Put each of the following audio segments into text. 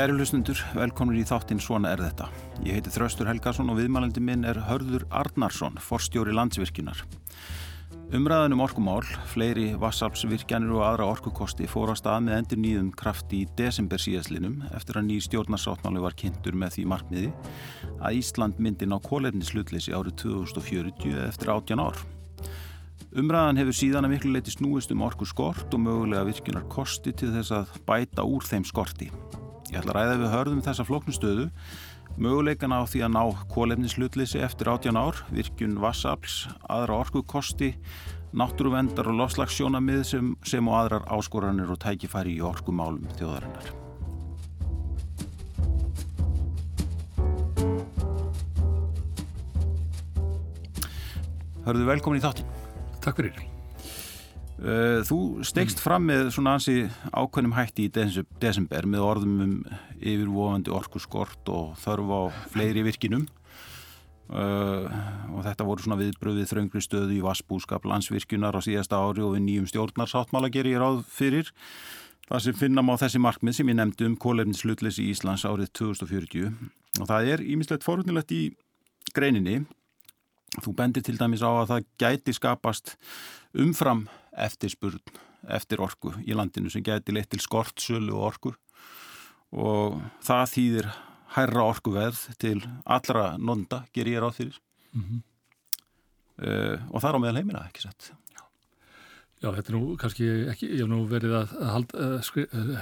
Kæri hlustundur, velkomur í þáttinn Svona er þetta. Ég heiti Þraustur Helgason og viðmælandi minn er Hörður Arnarsson, forstjóri landsvirkjunar. Umræðan um orkumál, fleiri vassapsvirkjanir og aðra orkukosti fór á stað með endur nýðum krafti í desember síðaslinum eftir að ný stjórnarsáttmáli var kynntur með því markmiði að Ísland myndi ná kólefnislutleysi árið 2040 eftir 18 ár. Umræðan hefur síðan að miklu leiti snúist um orku skort og mögulega virkunar kosti til þess að bæta úr þeim skorti. Ég ætla að ræða við hörðum þessa flóknustöðu, möguleikana á því að ná kólefnislutleysi eftir 18 ár, virkun vassafls, aðra orkukosti, náttúruvendar og lofslagssjónamið sem, sem og aðrar áskoranir og tækifæri í orkumálum þjóðarinnar. Hörðu velkomin í þáttin. Takk fyrir. Eh, þú stegst fram með svona ansi ákveðnum hætti í desember með orðum um yfirvofandi orkuskort og þörf á fleiri virkinum uh, og þetta voru svona viðbröðið þröngri stöðu í vassbúskap landsvirkjunar á síðasta ári og við nýjum stjórnarsáttmála gerir ég ráð fyrir. Það sem finnam á þessi markmið sem ég nefndi um kólefnislutlis í Íslands árið 2040 og það er ímislegt forunilegt í greininni. Þú bendir til dæmis á að það gæti skapast umfram eftirspurn eftir orku í landinu sem geti leitt til skortsölu og orku. Og það þýðir hærra orku veð til allra nonda, ger ég ráð fyrir. Mm -hmm. uh, og það er á meðal heimina, ekki sett Já, Já þetta er nú kannski ekki, ég hef nú verið að, að, hald, að skri, uh,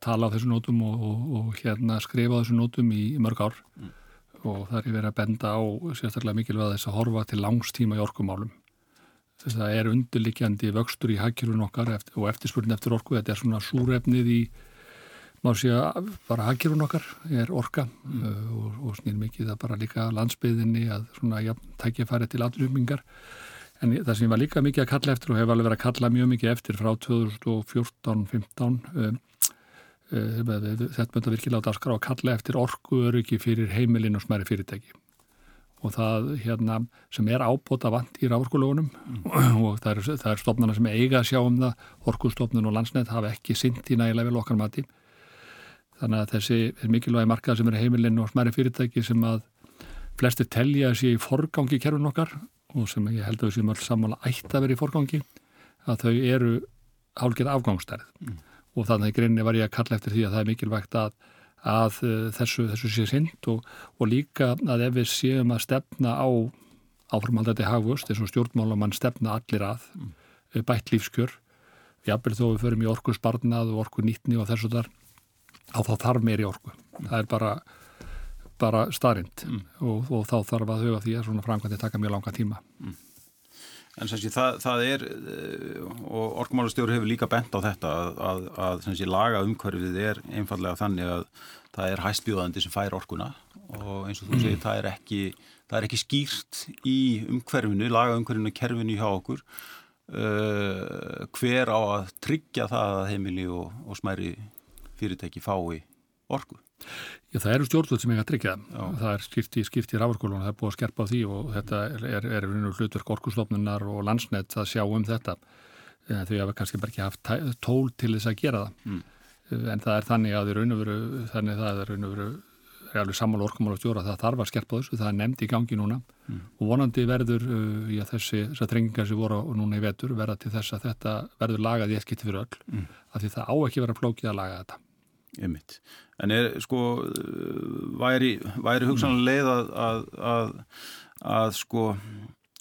tala á þessu nótum og, og, og hérna skrifa á þessu nótum í, í mörg ár. Mm. og það er verið að benda á sérstaklega mikilvæg þess að horfa til langstíma í orkumálum þess að það er undirlikjandi vöxtur í hagkjörun okkar eftir, og eftirspurnin eftir orku, þetta er svona súrefnið í, má sé að bara hagkjörun okkar er orka mm. uh, og, og snýr mikið það bara líka landsbyðinni að svona ja, tækja farið til aðrjumingar en það sem ég var líka mikið að kalla eftir og hef alveg verið að kalla mjög mikið eftir frá 2014-15 um, uh, þetta mynda virkilega á daskra að kalla eftir orku öryggi fyrir heimilin og smæri fyrirtæki og það hérna, sem er ábota vant í ráðurkulegunum mm. og það er, það er stofnana sem eiga að sjá um það, orkustofnun og landsnett hafa ekki synd í nægilega vel okkar mati. Þannig að þessi er mikilvægi markað sem er heimilinn og smæri fyrirtæki sem að flestir telja sé í forgangi í kerfun okkar og sem ég held að við séum alls sammála ætti að vera í forgangi, að þau eru hálfgerð afgangstærið mm. og þannig greinni var ég að kalla eftir því að það er mikilvægt að að uh, þessu, þessu sé synd og, og líka að ef við séum að stefna á áframhaldandi hagvust eins og stjórnmálamann stefna allir að mm. Uh, bætt lífskjör jafnvel þó við förum í orku sparnað og orku nýtni og þessu þar á þá þarf meiri orku mm. það er bara, bara starrend mm. og, og þá þarf að huga því að svona framkvæmdi taka mjög langa tíma mm. En sé, það, það er, eh, og orkumálastjóri hefur líka bent á þetta að, að, að sem sé, laga umhverfið er einfallega þannig að það er hæstbjóðandi sem fær orkuna og eins og þú segir, það er ekki, það er ekki skýrt í umhverfinu, laga umhverfinu og kerfinu hjá okkur uh, hver á að tryggja það að heimili og, og smæri fyrirtæki fái orku. Já, það eru stjórnvöld sem ég að tryggja. Það er skipti, skipti í ráðurkólunum, það er búið að skerpa á því og þetta er, er, er hlutverk orkuslopnunar og landsnett að sjá um þetta. Þau hafa kannski bara ekki haft tól til þess að gera það. Mm. En það er þannig að það er raun og veru, þannig að það raun og veru realveg sammála orkumál á stjóra það þarf að skerpa þessu, það er nefnd í gangi núna mm. og vonandi verður uh, já, þessi, þessar trengingar sem voru núna í vetur verða til þess að þetta verður lagað í eskiti fyrir öll, mm. af því það á ekki verið að flókið að laga þetta. Einmitt. En er sko væri, væri hugsanlega leið að, að, að, að sko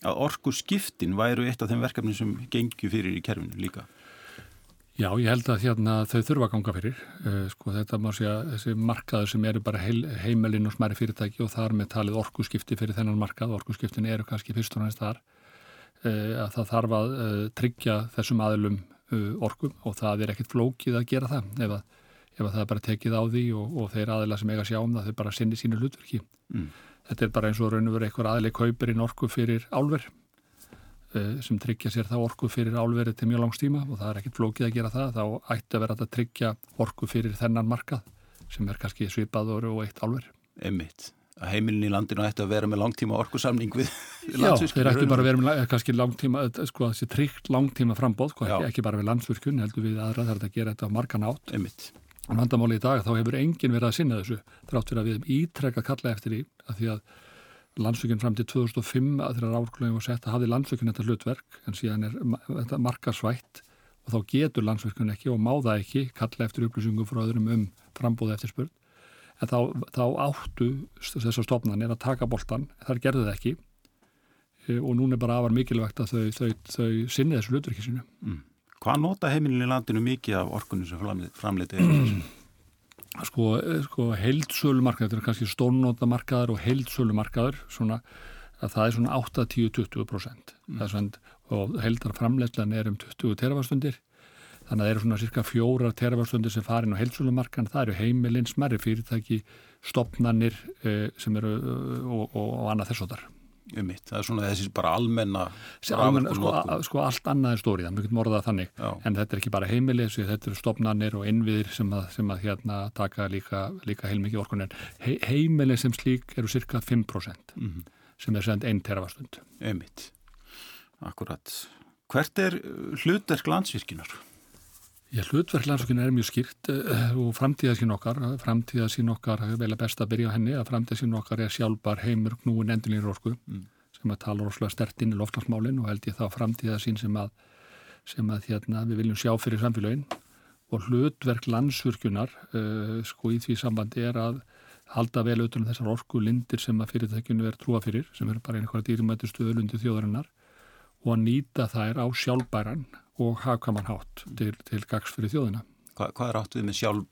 að orgu skiptin væru eitt af þeim verkefni sem gengju fyrir í kerfinu líka? Já, ég held að hérna þau þurfa að ganga fyrir. Uh, sko þetta má sé að þessi markaður sem eru bara heil, heimelinn og smæri fyrirtæki og þar með talið orgu skipti fyrir þennan markað, orgu skiptin eru kannski fyrst og næst þar, uh, að það þarf að uh, tryggja þessum aðlum orgum og það er ekkit flókið að gera það ef að ef það er bara tekið á því og, og þeir aðila sem eiga að sjá um það, þeir bara sinni sínu hlutverki. Mm. Þetta er bara eins og raun og verið eitthvað aðili kaupir inn orku fyrir álver uh, sem tryggja sér þá orku fyrir álverið til mjög langstíma og það er ekkit flókið að gera það, þá ætti að vera að tryggja orku fyrir þennan markað sem er kannski svipaður og eitt álver. Emmitt að heimilin í landinu ætti að vera með langtíma orkusamning við landsvirkjum. Já, þeir ætti bara að vera með kannski langtíma, sko þessi tryggt langtíma frambóð, sko, ekki, ekki bara við landsvirkjum, heldur við aðra þar að gera þetta á margan átt. Einmitt En vandamáli í dag þá hefur enginn verið að sinna þessu þrátt fyrir að við hefum ítrekka kalla eftir því að því að landsvíkinn fram til 2005 að þeirra ráðklögum var sett að hafi landsvíkinn þetta hlutverk en síðan er þetta markasvætt og þá getur landsvíkinn ekki og má það ekki kalla eftir upplýsingum frá öðrum um frambóði eftir spurn en þá, þá áttu þessar stofnanir að taka boltan, þar gerðu það ekki e, og núna er bara afar mikilvægt að þau, þau, þau sinni þessu hlutverki sinu. Mm. Hvað nota heimilin í landinu mikið af orkunni sem framleiti er? Sko, sko heildsölumarkaður, þetta er kannski stórnótamarkaður og heildsölumarkaður, svona, það er svona 8-10-20% mm. og heildar framleitlan er um 20 terafastundir, þannig að það eru svona cirka fjórar terafastundir sem farin á heildsölumarkaðan, það eru heimilin, smerri fyrirtæki, stopnannir eh, sem eru og, og, og annað þess og þar um mitt, það er svona þessi bara almenna almenna, sko, sko allt annað er stórið, það er mjög morðað þannig. Já. en þetta er ekki bara heimili, þetta eru stopnarnir og innviðir sem að, sem að hérna taka líka, líka heilmikið orkun en he, heimili sem slík eru cirka 5% mm -hmm. sem er send einn terafastund um mitt, akkurat hvert er hlutverk landsvirkinar? Já, hlutverk landsvirkinar er mjög skýrt uh, og framtíðasín okkar framtíðasín okkar, vel að best að byrja á henni að framtíðasín okkar er sjálfbar heimur knúin endurlínir orku mm. sem að tala rosalega stert inn í loftlagsmálinn og held ég þá framtíða sín sem að, sem að hérna, við viljum sjá fyrir samfélagin og hlutverk landsvirkjunar uh, sko í því sambandi er að halda vel auðvitað um þessar orku lindir sem að fyrirtækjunu er trúa fyrir sem eru bara einhverja dýrimættu stöðlundi þjóðarinnar og að nýta þær á sjálfbæran og hafkaman hátt til, til gags fyrir þjóðina. Hva, hvað er átt við með sjálf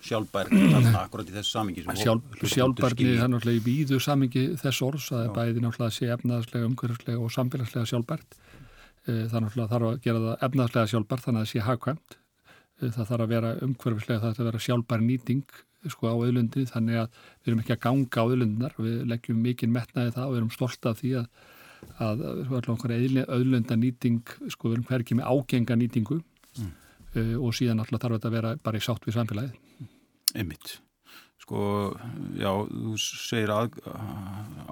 sjálfbærni akkurat í þessu samingi Sjálf, Sjálfbærni er náttúrulega í víðu samingi þess orðs að það er bæði náttúrulega sé efnaðslega, umhverfslega og samfélagslega sjálfbært. Eh, það náttúrulega þarf að gera það efnaðslega sjálfbært þannig að það sé hagkvæmt. Eh, það þarf að vera umhverfslega það þarf að vera sjálfbær nýting sko á auðlundi þannig að við erum ekki að ganga á auðlundinar við leggjum mikið metnaði það og við erum stolt af því að að auðlunda nýting sko við erum hverkið með ágenga nýtingu mm. uh, og síðan alltaf þarf þetta að vera bara í sátt við samfélagið Emmitt. Sko, já, þú segir að,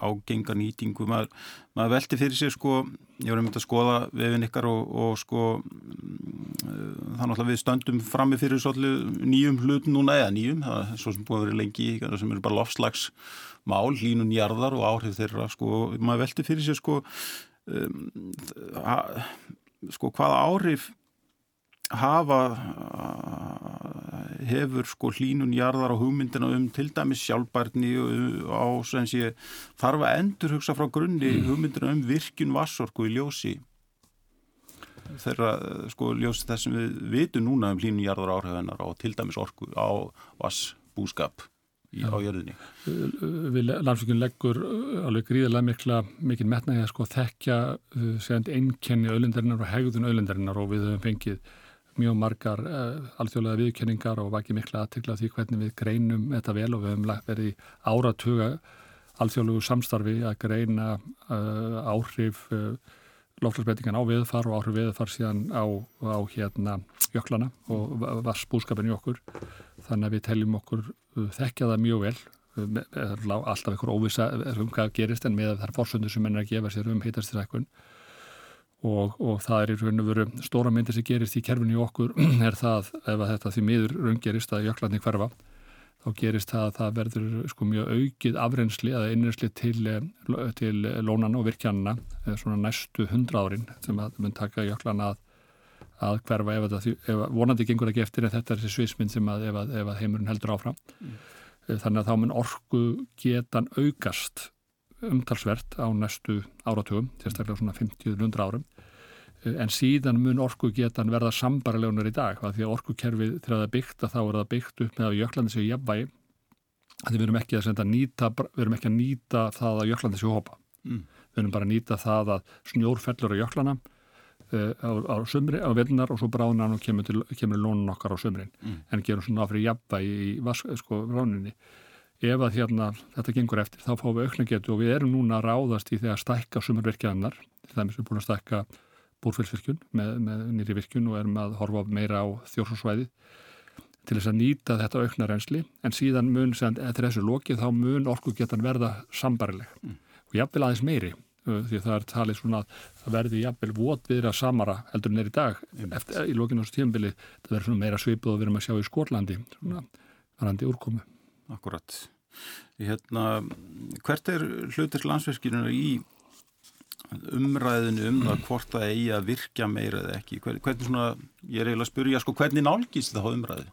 ágenga nýtingu, maður, maður velti fyrir sér sko, ég var um þetta að skoða vefin ykkar og, og sko mm, þannig að við stöndum frammi fyrir svolítið nýjum hlutum núna eða nýjum, það er svo sem búið að vera lengi sem eru bara lofslags mál, línun jarðar og áhrif þeirra sko, maður velti fyrir sér sko um, að, sko hvaða áhrif hafa hefur sko hlínun jarðar á hugmyndina um til dæmis sjálfbærni á sem sé þarf að endur hugsa frá grunni mm. hugmyndina um virkun vassorku í ljósi þeirra sko ljósi þess sem við vitum núna um hlínun jarðar áhrifanar á til dæmis orku á vassbúskap í, á jörðinni. Við landsvíkun leggur alveg gríðilega mikla mikil metnaði að sko þekkja segand einnkenni öðlendarinnar og hegðun öðlendarinnar og við höfum fengið mjög margar uh, alþjóðlega viðkenningar og vakið mikla aðtikla því hvernig við greinum þetta vel og við höfum verið áratuga alþjóðlegu samstarfi að greina uh, áhrif uh, lofslagsbreytingan á viðfar og áhrif viðfar síðan á, á hérna jöklana og vassbúskapin í okkur. Þannig að við teljum okkur þekkja það mjög vel. Alltaf einhver óvisa um hvað gerist en með þar fórsöndu sem að gefa sér um heitastisækun og, og það er í raun og veru stóra myndir sem gerist í kerfinu í okkur er það ef þetta því miður raungerist að jöklarni hverfa þá gerist það að það verður sko mjög aukið afreynsli eða innreynsli til, til lónana og virkjanina svona næstu hundra árin sem að mun taka jöklarna að, að hverfa ef, þetta, ef vonandi gengur ekki eftir en þetta er þessi svisminn sem að ef, ef að heimurinn heldur áfram mm. þannig að þá mun orgu getan aukast umtalsvert á næstu áratugum, sérstaklega svona 50-100 árum eh, en síðan mun orku getan verða sambarilegunar í dag því að orkukerfið þegar það er byggt að þá er það byggt upp með að jöklandi séu jafnvægi því við erum ekki að nýta við erum ekki að nýta það að jöklandi séu hopa mm. við erum bara að nýta það að snjór fellur á jöklana uh, á, á, sumri, á vinnar og svo bráðunar og kemur, til, kemur lónun okkar á sumrin mm. en gerum svona áfrið jafnvægi í sko, ráninni ef að hérna, þetta gengur eftir þá fáum við auknagetu og við erum núna að ráðast í því að stækka til dæmis við erum búin að stækka búrfellsvirkjun með, með nýri virkjun og erum að horfa meira á þjórsósvæði til þess að nýta þetta aukna reynsli en síðan mun, eftir þessu lokið þá mun orku getan verða sambarileg mm. og jáfnvel aðeins meiri því það er talið svona að það verði jafnvel votviðra samara heldur en er í dag eftir, í lokinu á þessu tímbili það verður svona meira svipið og við erum að sjá í Skórlandi svona varandi úrkomu Akkurat hérna, hvert er hlutir landsverkinu í umræðinu um það hvort það eigi að virkja meira eða ekki hvernig svona, ég er eiginlega að spyrja sko, hvernig nálgist það á umræðu?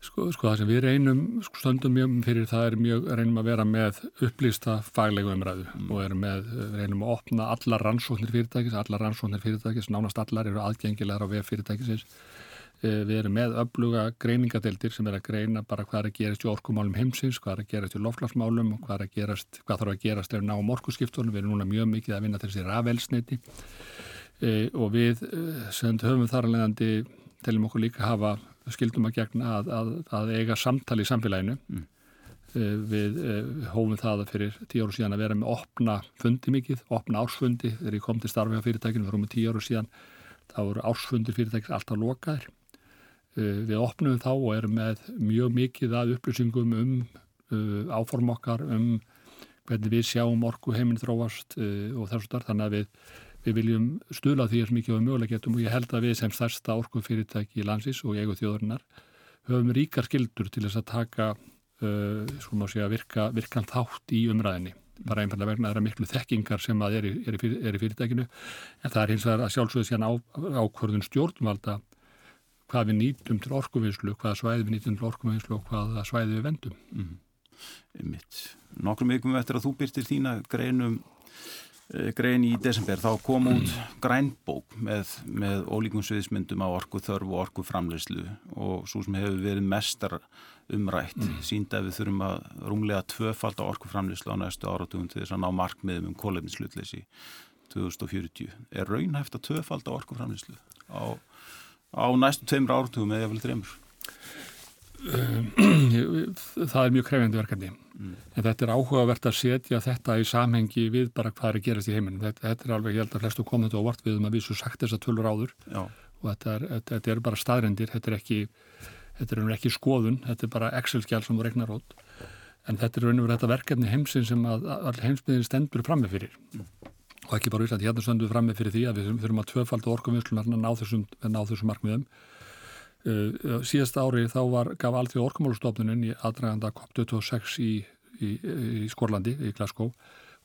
Sko, sko það sem við reynum sko, stöndum mjög fyrir það er mjög reynum að vera með upplýsta faglegu umræðu mm. og með, reynum að opna allar rannsóknir fyrirtækis, allar rannsóknir fyrirtækis, nánast allar eru aðgengilegar á vef fyrirtækisins. Eh, við erum með öfluga greiningadeildir sem er að greina bara hvað er að gerast í orkumálum heimsins, hvað er að gerast í loflagsmálum og hvað, gerast, hvað þarf að gerast ef ná um orkuskiptunum. Við erum núna mjög mikið að vinna þessi rafelsniti e, og við eh, sem höfum þar að leiðandi telum okkur líka hafa skildum að gegna að, að, að eiga samtali í samfélaginu mm. uh, við uh, hófum það fyrir tíu áru síðan að vera með opna fundi mikið, opna ársfundi þegar ég kom til starfi á fyrirtækinu fyrir um tíu áru síðan þá voru ársfundir fyrirtækis alltaf lokaðir við opnum þá og erum með mjög mikið að upplýsingum um áform okkar um hvernig við sjáum orku heiminn þróast og þessu starf þannig að við Við viljum stuðla því að mikið á mögulegetum og ég held að við sem stærsta orkufyrirtæki í landsís og ég og þjóðurnar höfum ríkar skildur til þess að taka uh, að segja virka, virkan þátt í umræðinni. Bara einfallega vegna þeirra miklu þekkingar sem að er í, er í fyrirtækinu. En það er hins vegar að sjálfsögðu síðan á, ákvörðun stjórnvalda hvað við nýtum til orkuvinnslu, hvaða svæði við nýtum til orkuvinnslu og hvaða svæði við vendum. Mm. Nokkrum vikum eftir að þú byrtir þína greinum Eh, grein í desember þá kom út grænbók með, með ólíkum sviðismyndum á orku þörfu og orku framleyslu og svo sem hefur verið mestar umrætt mm. sínd að við þurfum að rúmlega tvöfald á orku framleyslu á næstu áratugum til þess að ná markmiðum um kólefninslutleysi 2040. Er raunhæft að tvöfald á orku framleyslu á, á næstu tveimur áratugum eða vel þreymur? Það er mjög krefjandi verkefni mm. en þetta er áhugavert að setja þetta í samhengi við bara hvað er að gerast í heiminum þetta, þetta er alveg, ég held að flestu kom þetta á vart við um að við svo sagt þess að tölur áður Já. og þetta er, þetta, er bara staðrendir þetta er ekki, þetta er ekki skoðun þetta er bara Excel-skjál sem regnar út en þetta er verkefni heimsin sem all heimsbyðin stendur framme fyrir mm. Og ekki bara Íslandi, hérna stendur framme fyrir því að við þurfum að tvöfalda orkumvinslunar ná þessum, þessum markmiðum. Uh, síðast ári þá var, gaf allþjóð orkumálustofnunum í aðdraganda COP26 í, í, í Skorlandi, í Glasgow,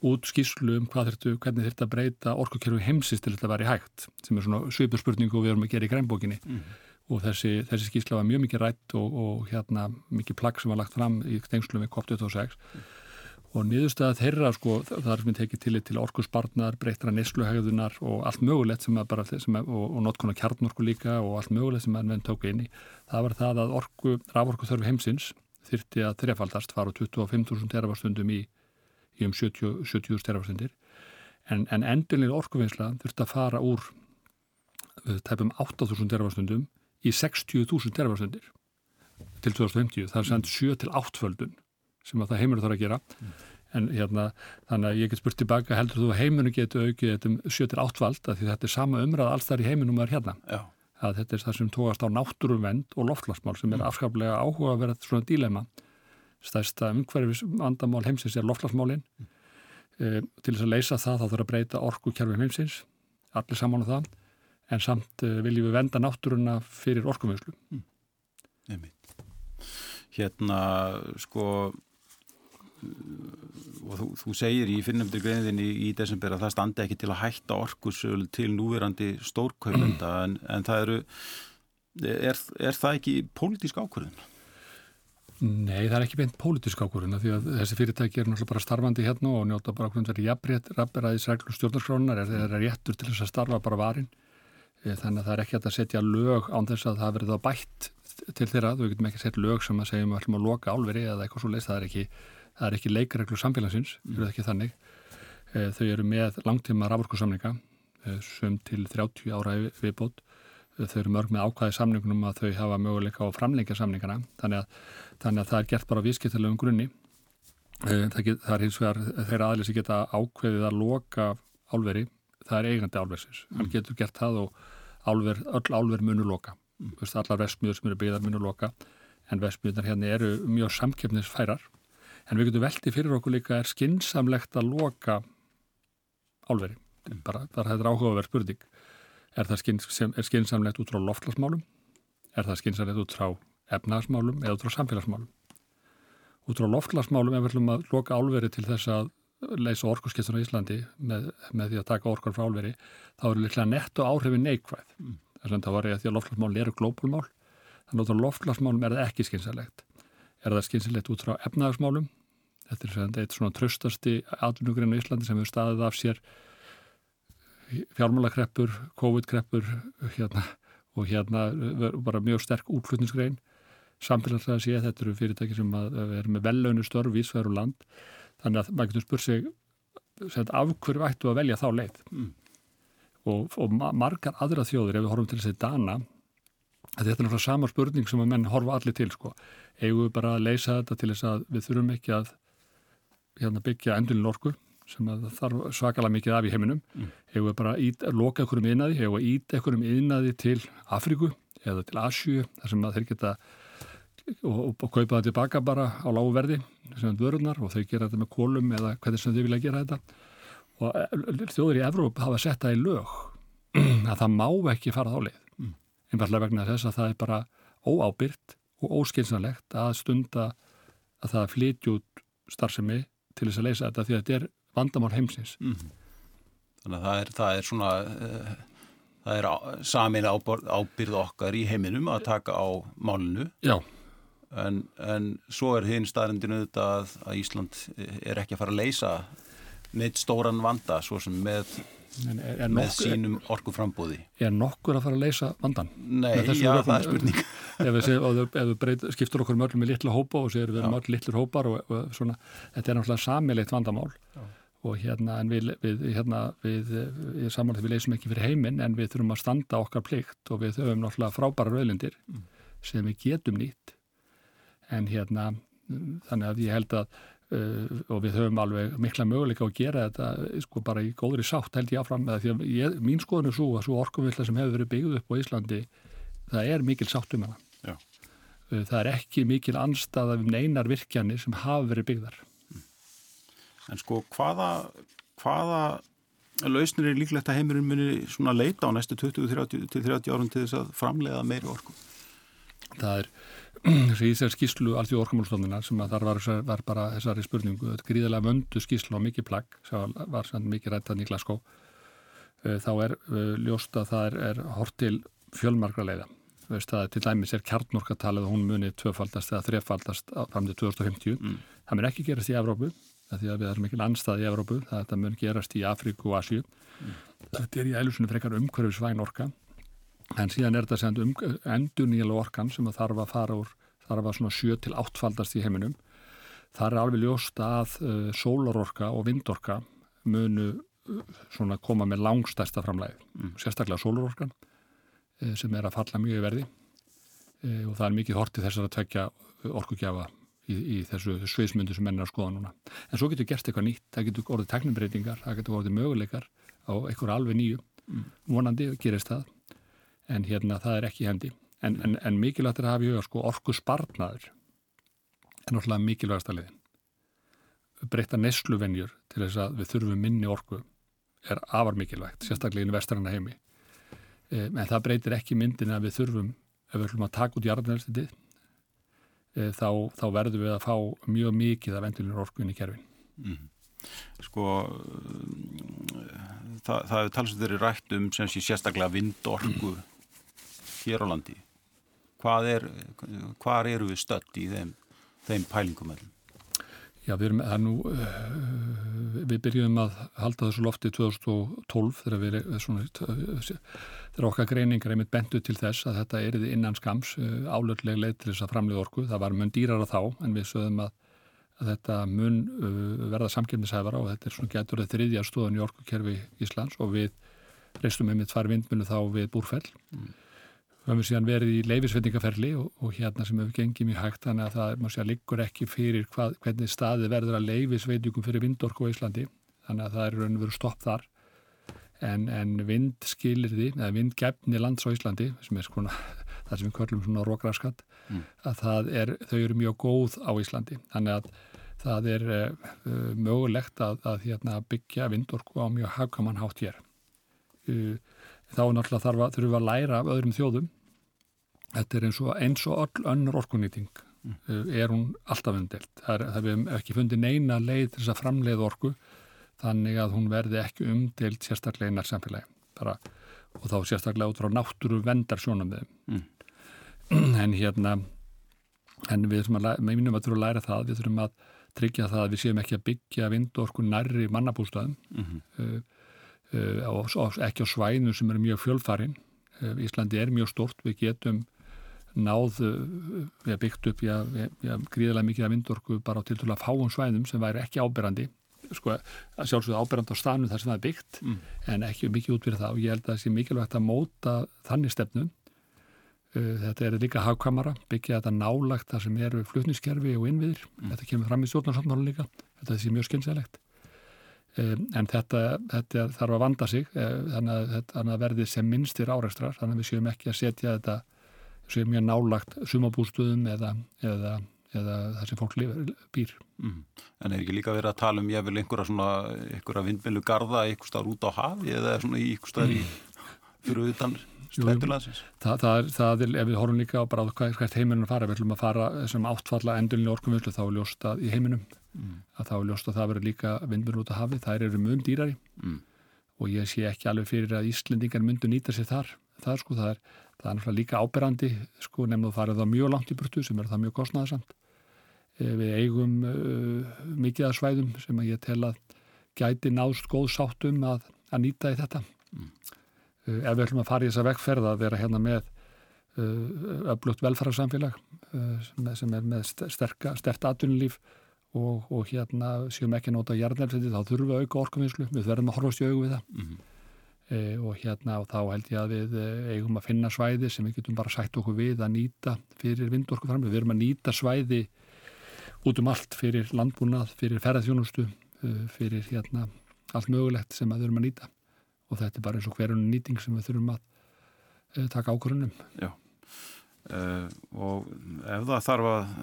út skíslu um hvað þurftu, hvernig þurftu að breyta orkukerfi heimsins til þetta að vera í hægt, sem er svona svipur spurningu við erum að gera í grænbókinni. Mm. og þessi, þessi skísla var mjög mikið rætt og, og hérna mikið plagg sem var lagt fram í tengslu með COP26 mm og niðurstaða þeirra sko þar sem við tekið til til orkusbarnar, breytra nesluhægðunar og allt mögulegt sem að bara sem að, og, og notkona kjarnorku líka og allt mögulegt sem að menn tóku inn í það var það að orku, raforku þörfu heimsins þyrti að þrefaldast fara 25.000 terafastundum í, í um 70.000 70 terafastundir en, en endurlega orkuvinnsla þurfti að fara úr tæpum 8.000 terafastundum í 60.000 terafastundir til 2050, það er sendt 7 til 8 földun sem að það heimur þarf að gera mm. en hérna, þannig að ég get spurt tilbaka heldur þú að heiminu getur aukið þetta um 7-8 vald að því þetta er sama umræð alls þar í heiminum er hérna Já. að þetta er það sem tókast á náttúruvend og loftlagsmál sem er mm. afskaplega áhuga að vera svona dílema stæsta umhverfis vandamál heimsins er loftlagsmálin mm. e, til þess að leysa það þá þarf að breyta orku kjærfum heimsins allir saman á það en samt e, viljum við venda náttúruna fyrir orkumöðslu mm. Hérna sko og þú, þú segir í fyrirnefndir greiniðinni í, í desember að það standi ekki til að hætta orkusölu til núverandi stórkaupenda en, en það eru er, er það ekki pólitísk ákvörðun? Nei, það er ekki beint pólitísk ákvörðun því að þessi fyrirtæki er náttúrulega bara starfandi hérna og njóta bara hvernig verður jafnræðis reglur stjórnarskránar er þeirra réttur til þess að starfa bara varin eh, þannig að það er ekki að setja lög án þess að það verður þá bætt til þeirra, þú getum ekki setja lög sem að segja um að ætlum að loka álveri eða eitthvað svo leiðs, það er ekki það er ekki leikareglu samfélagsins, mm. eru það ekki þannig e, þau eru með langtíma raforkusamninga e, sem til 30 ára viðbót e, þau eru mörg með ákvæði samningunum að þau hafa möguleika á framleika samningana þannig að, þannig að það er gert bara vískiptilegum grunni það, get, það er hins vegar þeirra aðlis að geta ákveðið að loka álveri, það er eigandi álversins mm. hann getur gert það og álver, öll álver munu loka mm. allar vestmjöður sem eru byggðar munu loka en vestmjöðar hérna eru mjög samkeppnisfærar en við getum veltið fyrir okkur líka er skinsamlegt að loka álveri. Bara, það er áhugaverð spurning. Er það skyn, er skynsamlegt út frá loftlasmálum? Er það skynsamlegt út frá efnagasmálum eða út frá samfélagsmálum? Út frá loftlasmálum er við ætlum að loka álveri til þess að leysa orkurskiptun á Íslandi með, með því að taka orkur frá álveri, þá eru líklega netto áhrifin neikvæð. Mm. Þess að það var ég að því að loftlasmálum eru glóbulmál, þannig að loftlasmálum er það ekki skynsalegt. Er það skynsalegt út frá efnagasmálum? Þetta er eitt svona tröstasti atvinnugrein á Íslandi sem hefur staðið af sér fjármálakreppur, COVID-kreppur hérna, og hérna bara mjög sterk útflutningsgrein samfélagslega sé þetta eru fyrirtæki sem er með vellaunu störf vísverður og land þannig að maður getur spurt sig af hverju ættu að velja þá leið mm. og, og margar aðra þjóður ef við horfum til þessi dana þetta er náttúrulega sama spurning sem að menn horfa allir til sko, eigum við bara að leysa þetta til þess að við þurfum ekki að hérna, byggja endurinn orku sem þarf svakalega mikið af í heiminum mm. hefur við bara ít, loka einhverjum yðnaði hefur við ít einhverjum yðnaði til Afriku eða til Asju þar sem þeir geta og, og kaupa það tilbaka bara á láguverði sem vörunar og þeir gera þetta með kólum eða hvernig sem þeir vilja gera þetta og eh, þjóður í Evróp hafa sett það í lög að það má ekki fara þá leið mm. einfallega vegna þess að það er bara óábyrt og óskilsanlegt að stunda að það flytjút starfsemi til þess að leysa þetta því að þetta er vandamál heimsins. Mm -hmm. Þannig að það er, það er svona, uh, það er samin ábyrð okkar í heiminum að taka á málinu. Já. En, en svo er hinn staðrindinu þetta að, að Ísland er ekki að fara að leysa neitt stóran vanda svo sem með, en, er með nokkur, sínum orgu frambúði. Er nokkur að fara að leysa vandan? Nei, já, það er spurning. ef við skiptur okkur mörgum með litlu hópa og séum við erum mörg litlur hópar og, og svona, þetta er náttúrulega samilegt vandamál. Já og hérna en við, við hérna við, ég saman þegar við leysum ekki fyrir heiminn en við þurfum að standa okkar plikt og við höfum náttúrulega frábæra rauðlindir mm. sem við getum nýtt en hérna þannig að ég held að uh, og við höfum alveg mikla möguleika að gera þetta sko bara í góðri sátt held ég áfram með því að ég, mín skoðun er svo að svo orkumvilla sem hefur verið byggð upp á Íslandi það er mikil sátt um hana Já. Uh, það er ekki mikil anstaða um neinar virkjanir sem hafa verið byggðar En sko hvaða, hvaða lausnir er líklegt að heimurinn muni svona leita á næstu 20-30 árum til þess að framlega meiri orku? Það er þessi íþær skíslu allt í orkumálstofnuna sem að þar var, var bara þessari spurningu, þetta gríðilega vöndu skíslu á mikið plagg sem var sann mikið rættan í Glasgow eh, þá er uh, ljóst að það er, er hort til fjölmarkra leiða það til dæmis er kjarnorkatalið og hún muni tvöfaldast eða þrefaldast fram til 2050 mm. það mun ekki gerast í Evrópu því að við erum mikil anstað í Evrópu, það mun gerast í Afríku og Asju. Mm. Þetta er í ælusunni frekar umhverfisvæn orka, en síðan er þetta send um, endur nýjala orkan sem þarf að fara úr, þarf að svona 7-8 faldast í heiminum. Það er alveg ljóst að uh, sólarorka og vindorka munu uh, svona koma með langstæsta framlæði, mm. sérstaklega sólarorkan uh, sem er að falla mjög í verði og það er mikið hortið þessar að tvekja orkugjafa í, í þessu sviðsmyndu sem menn er að skoða núna. En svo getur gert eitthvað nýtt, það getur orðið teknumbreytingar, það getur orðið möguleikar á eitthvað alveg nýju, mm. vonandi gerist það, en hérna það er ekki hendi. En, en, en mikilvægt er að hafa í huga sko orku spartnaður er náttúrulega mikilvægast að liðin. Breyta nesluvenjur til þess að við þurfum minni orku er afar mikilvægt, sérstaklega í vestræna heimi. En það breytir ekki myndin að við þurfum, ef við ætlum að taka út jarðnælstitið, E, þá, þá verðum við að fá mjög mikið af endurinn orkuinn í kerfin. Mm. Sko, það, það hefur talsum þeirri rætt um sem sé sérstaklega vindorku hér á landi. Hvað er, hvað eru við stött í þeim, þeim pælingum meðlum? Já, við erum, er nú, við byrjum að halda þessu lofti 2012 þegar við erum svona, þegar okkar greiningar einmitt bentu til þess að þetta eriði innan skams eh, álöfleg leið til þess að framlið orku. Það var mun dýrara þá en við sögum að, að þetta mun verða samkjöfnishæfara og þetta er svona getur það þriðja stóðan í orkukerfi Íslands og við reistum einmitt tvær vindmunu þá við búrfell. Mm. Við höfum síðan verið í leifisvetningaferli og, og hérna sem hefur gengið mjög hægt þannig að það sé, liggur ekki fyrir hvað, hvernig staði verður að leifisvetningum fyrir vindorku á Íslandi þannig að það er raun og veru stopp þar en, en vindskilirði eða vindgefni lands á Íslandi sem er svona það sem við körlum svona rókraskat mm. að það er, þau eru mjög góð á Íslandi þannig að það er uh, mögulegt að, að hérna, byggja vindorku á mjög hafkamann hátt hér. Uh, þá náttúrulega þarf að, þurfum að læra af öðrum þjóðum. Þetta er eins og, eins og öll önnur orkunýting. Mm. Uh, er hún alltaf umdelt. Það, er, við ekki fundið neina leið til þess að framleið orku þannig að hún verði ekki umdelt sérstaklega í nærsamfélagi. Bara, og þá sérstaklega út frá náttúru vendar sjónum við. Mm. En hérna, en við þurfum að, með mínum að þurfum að læra það, við þurfum að tryggja það að við séum ekki að byggja vindorku nærri mannabústöðum mm -hmm. Og ekki á svæðinu sem eru mjög fjölfarin. Uh, Íslandi er mjög stort, við getum náð, við hefum byggt upp við hefum gríðilega mikið af vindorku bara á tiltúrlega fáum svæðum sem væri ekki ábyrrandi sko, sjálfsögðu ábyrrand á stanu þar sem það er byggt mm. en ekki mikið út fyrir það og ég held að það sé mikilvægt að móta þannig stefnum Eh, þetta er líka hagkamara, byggja þetta nálagt þar sem eru flutniskerfi og innviðir. Mm. Þetta kemur fram í stjórnarsáttmálu líka. Þetta sé mjög skynsælegt. En þetta, þetta þarf að vanda sig eh, þannig að þetta verði sem minnstir áreikstrar þannig að við séum ekki að setja þetta séum mjög nálagt sumabústuðum eða, eða, eða það sem fólk lifir, býr. Mm. En er ekki líka verið að tala um ég vil einhverja svona, einhverja vindmilu garda einhver starf út á hafi eða svona í einhver starf mm. fyrir utan Strætulansins? Það, það, er, það er, ef við horfum líka á bara hvert heiminum fara, við ætlum að fara sem áttfalla endurlinni orkumvöldu þá er ljósta í heiminum mm. að þá er ljósta að það verður líka vindmjörn út af hafi, það eru mun dýrari mm. og ég sé ekki alveg fyrir að Íslendingar myndu nýta sér þar, þar sko, það er, það er náttúrulega líka áberandi sko, nefnum að fara það mjög langt í burtu sem er það mjög kostnæðasamt eh, við eigum uh, mikið að svæðum sem að ég tel að gæti náðst góð sáttum að, að nýta í þetta mm. Eh, ef við ætlum að fara í þessa vekkferð að vera hérna með öflugt velfærasamfélag eh, sem er með stert atvinnulíf og, og hérna séum ekki nota jarnelfseti þá þurfum við að auka orkuminslu, við verðum að horfast í augu við það mm -hmm. e, og hérna og þá held ég að við eigum að finna svæði sem við getum bara sætt okkur við að nýta fyrir vindorkuframlega, við erum að nýta svæði út um allt fyrir landbúnað, fyrir ferðarþjónustu fyrir hérna allt mögulegt sem við erum að nýta og þetta er bara eins og hverjum nýting sem við þurfum að uh, taka ákvörunum. Já, uh, og ef það þarf að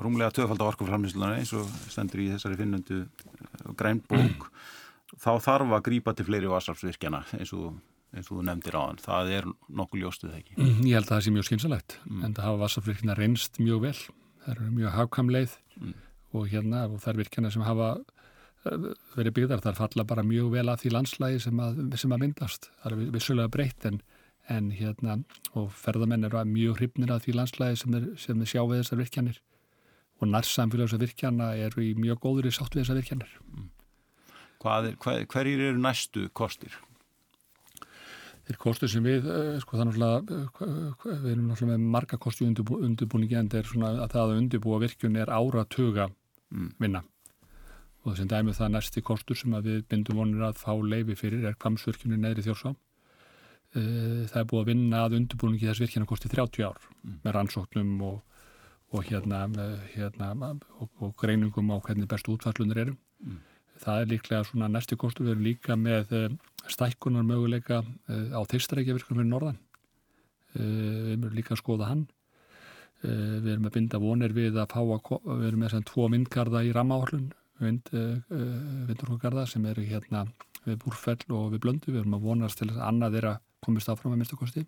rúmlega töfald á orkuframlýslunar eins og stendur í þessari finnundu uh, grænbók, þá þarf að grýpa til fleiri vasarfsvirkjana eins og eins og þú nefndir á hann, það er nokkuð ljóstuð ekki. Mm, ég held að það sé mjög skynsalegt mm. en það hafa vassaflirkina reynst mjög vel það eru mjög hafkamleið mm. og hérna og það er virkjana sem hafa verið byggðar, þar falla bara mjög vel að því landslægi sem að, sem að myndast það er vissulega breytt en, en hérna, og ferðamenn eru mjög hrifnir að því landslægi sem þeir, sjá við þessar virkjanir og nærsamfélags að virkjana eru í mjög góður í sátt við þessar virkjanir mm. er, hver, Hverjir eru næstu kostir? Þeir kostur sem við, eh, sko þannig að við erum náttúrulega með marga kosti undirbúningi en það er svona að það að undirbúa virkjun er áratuga mm. vinna og þessum dæmi það næsti kostur sem við bindum vonir að fá leifi fyrir er kvamsvirkjunni neðri þjórsá eh, það er búið að vinna að undirbúningi þess virkjana kosti 30 ár mm. með rannsóknum og, og hérna, hérna og, og greiningum á hvernig bestu útfallunir eru mm. það er líklega svona næsti kostur við erum líka með eh, stækkunar möguleika eh, á þeirstarækjavirkunum fyrir norðan við erum líka að skoða hann við erum að binda vonir við að fá að við erum með þess að tvo myndgarða í ramáhörlun vind, vindurhókarða sem eru hérna við Búrfell og við Blöndu. Við erum að vonast til að annað er að komist áfram að minnstakosti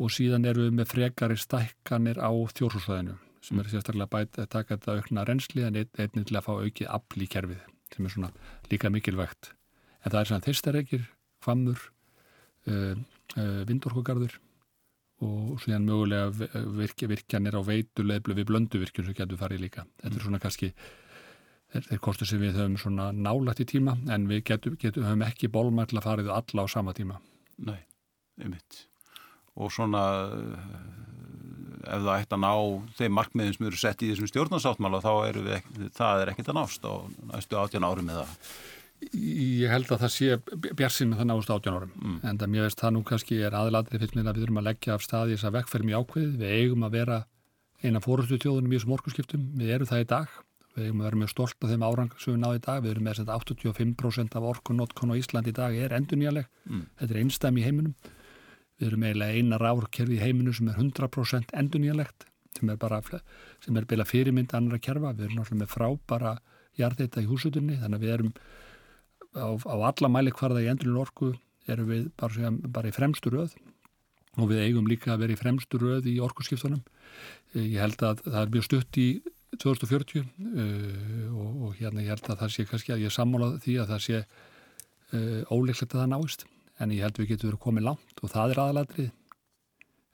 og síðan eru við með frekari stækkanir á þjórnsvæðinu sem er sérstaklega bæt að taka þetta aukna reynsli en einnig til að fá aukið afl í kerfið sem er svona líka mikilvægt. En það er svona þeistareikir, hvamur, uh, uh, vindurhókarður og síðan mögulega virkja, virkjanir á veituleiflu við blönduvirkjum sem getur farið líka. Þetta er svona kannski þeir, þeir kostu sem við höfum svona nálægt í tíma en við getum, getum, höfum ekki bólmæll að farið alla á sama tíma. Nei, einmitt. Og svona ef það ætti að ná þeim markmiðin sem eru sett í þessum stjórnarsáttmála þá er við, það er ekkit að nást á næstu átján árum eða? Ég held að það sé björnsinn með það náðust átján árum. Mm. en það mér veist það nú kannski er aðladrið fyrir mig að við þurfum að leggja af staði þess að vekkferðum í ákveð við eigum að vera eina fórustu tjóðunum í þessum orkusskiptum við erum það í dag Við hefum verið mjög stolt af þeim árang sem við náðum í dag. Við erum með að 85% af orkunótkon á Ísland í dag er endurnýjaleg. Mm. Þetta er einstæmi í heiminum. Við erum eiginlega einar árkerfi í heiminu sem er 100% endurnýjalegt. sem er bara sem er bila fyrirmynd annar að kerfa, við erum náttúrulega með frábara jarðeita í húsutunni, þannig að við erum á, á alla mæli hvarða í endurinn orku erum við bara, bara í fremstu röð og við eigum líka að vera í fremstu röð í orkuskiptunum. Ég held að það er mjög stutt í 2040 uh, og, og hérna ég held að það sé kannski að ég sammála því að það sé uh, óleiklegt að það náist en ég held við getum verið komið langt og það er aðaladrið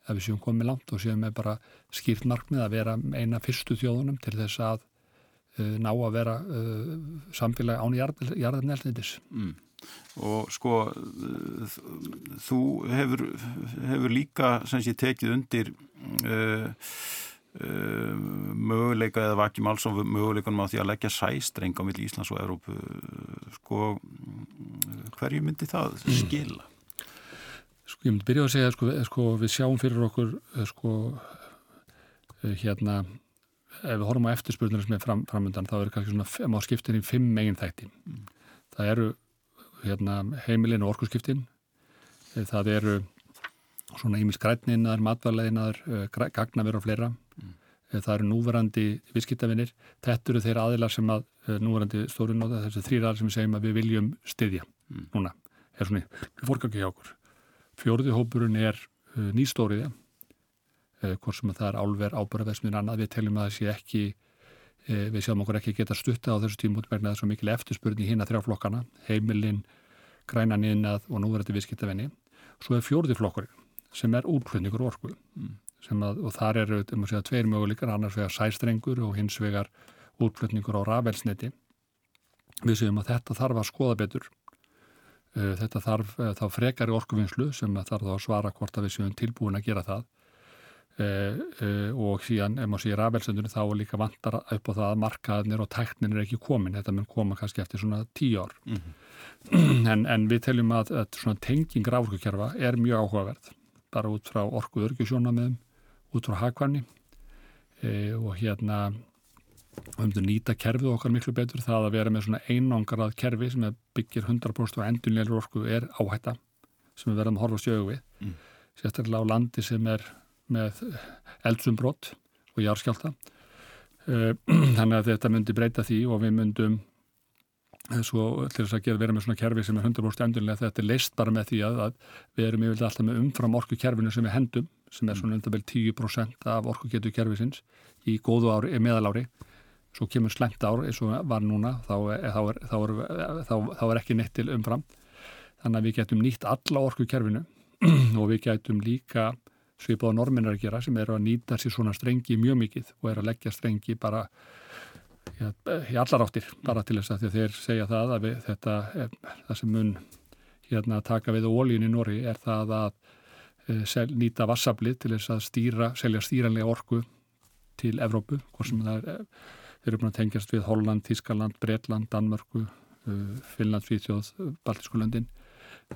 að við séum komið langt og séum við bara skýrt markmið að vera eina fyrstu þjóðunum til þess að uh, ná að vera samfélag án jarðarnelnindis. Mm og sko þú hefur, hefur líka sem sé tekið undir uh, uh, möguleika eða vakjum alls á möguleikunum á því að leggja sæstreng á milli Íslands og Európu sko hverju myndi það skila? Sko ég myndi byrja að segja sko, sko við sjáum fyrir okkur sko hérna ef við horfum á eftirspurnir sem er fram, framöndan þá er kannski svona, má skiptin í fimm megin þætti. Mm. Það eru hérna, heimilin og orkusskiptin. Eh, það eru svona ímis grætninar, matvarleginar, eh, gagnaver og fleira. Eh, það eru núverandi visskiptafinir. Þetta eru þeir aðilar sem að núverandi stórun og þessi þrýr aðilar sem segjum að við viljum styðja mm. núna. Er svona fórgangi hjá okkur. Fjóruði hópurinn er uh, nýstóriðja. Uh, hvort sem það er álver ábúrðaversmiðin annað. Við teljum að það sé ekki Eh, við sjáum okkur ekki geta stutta á þessu vegna þess að mikil eftirspurning hína þrjáflokkana, heimilinn, grænaninnað og núverandi viðskiptavenni. Svo er fjórði flokkurinn sem er útflutningur orku mm. Að, og þar eru um segja, tveir möguleikar, annars vegar sæstrengur og hins vegar útflutningur á rafelsneti. Við séum að þetta þarf að skoða betur. Eh, þetta þarf eh, þá frekari orkuvinnslu sem þarf þá að svara hvort að við séum tilbúin að gera það uh, og síðan, ef maður sé rafelsendunum þá líka vantar upp á það að markaðnir og tæknin er ekki komin, þetta mun koma kannski eftir svona tíu ár mm -hmm. en, en við teljum að, að svona tenging ráðurkjörfa er mjög áhugaverð bara út frá orgu örgjusjónamiðum út frá hagkvæmni uh, og hérna við höfum nýta kerfið okkar miklu betur. Það að vera með svona einangarað kerfi sem byggir 100% á endunlegur orgu er áhætta sem við verðum að horfa stjögu við. Mm. sérstaklega á landi sem er með eldsumbrott og járskjálta eh, þannig að þetta myndi breyta því og við myndum svo til þess að vera með svona kerfi sem er 100% endurlega þetta er leist bara með því að, að við erum yfirlega alltaf með umfram orku kerfinu sem við hendum sem er svona undan vel 10% af orku getur kerfisins í góðu ári, meðalári. Svo kemur slemt ár eins og var núna þá er, þá er, þá er, þá er ekki neitt til umfram. Þannig að við getum nýtt alla orku kerfinu og við getum líka svipað á norminnar að gera sem eru að nýta sér svona strengi mjög mikið og eru að leggja strengi bara ja, í allar áttir bara til þess að þeir segja það að við, þetta er, það sem mun hérna taka við ólíun í Nóri er það að e, sel, nýta vassablið til þess að stýra, selja stýranlega orku til Evrópu, hvort sem það er þeir eru búin að tengjast við Holland, Tískaland, Breitland, Danmörku, Finland, Svíþjóð, Baltískulöndin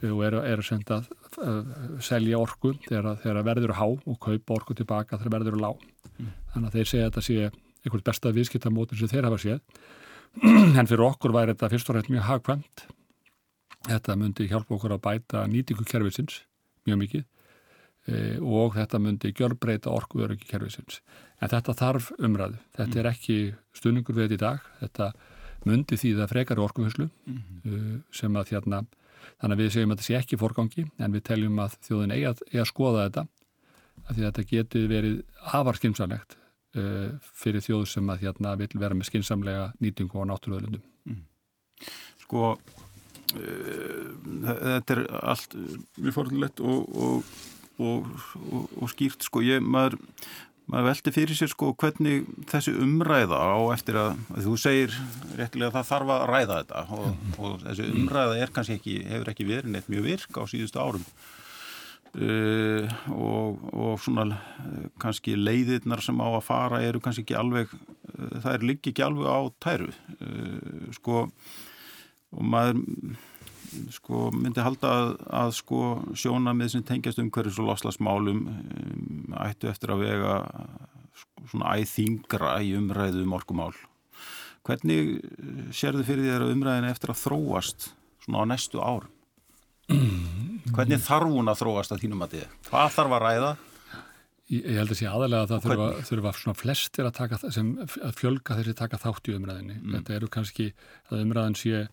og eru er að uh, selja orku þegar, þegar verður há og kaupa orku tilbaka þegar verður lág. Mm. Þannig að þeir segja að þetta sé einhvern besta viðskiptamótin sem þeir hafa séð. en fyrir okkur væri þetta fyrst og rétt mjög hagkvæmt. Þetta myndi hjálpa okkur að bæta nýtingukerfisins mjög mikið e, og þetta myndi gjörbreyta orkuveröki kerfisins. En þetta þarf umræðu. Þetta er ekki stuðningur við þetta í dag. Þetta myndi því það frekar orkuhuslu mm -hmm. sem að hérna Þannig að við segjum að þetta sé ekki fórgangi en við teljum að þjóðin eigi að, eigi að skoða þetta að því að þetta getur verið afar skynsamlegt uh, fyrir þjóð sem að hérna vil vera með skynsamlega nýtingu á náttúruöðlundum. Mm. Sko, uh, þetta er allt mjög fórlulegt og, og, og, og skýrt sko. Ég, maður, maður veldi fyrir sér sko hvernig þessi umræða á eftir að, að þú segir réttilega að það þarf að ræða þetta og þessi umræða er kannski ekki, hefur ekki verið neitt mjög virk á síðustu árum uh, og, og svona uh, kannski leiðirnar sem á að fara eru kannski ekki alveg, uh, það er líka ekki alveg á tæru sko og maður sko, myndi halda að, að sko, sjónamið sem tengjast um hverju svo loslasmálum um, ættu eftir að vega sko, svona æþingra í umræðu um orkumál. Hvernig sérðu fyrir þér að umræðin eftir að þróast svona á næstu ár? Hvernig þarf hún að þróast að þínum að þið? Hvað þarf að ræða Ég, ég held að sé aðalega að það þurfa, þurfa svona flestir að, taka, sem, að fjölga þessi taka þátt í umræðinni. Mm. Þetta eru kannski að umræðin sé,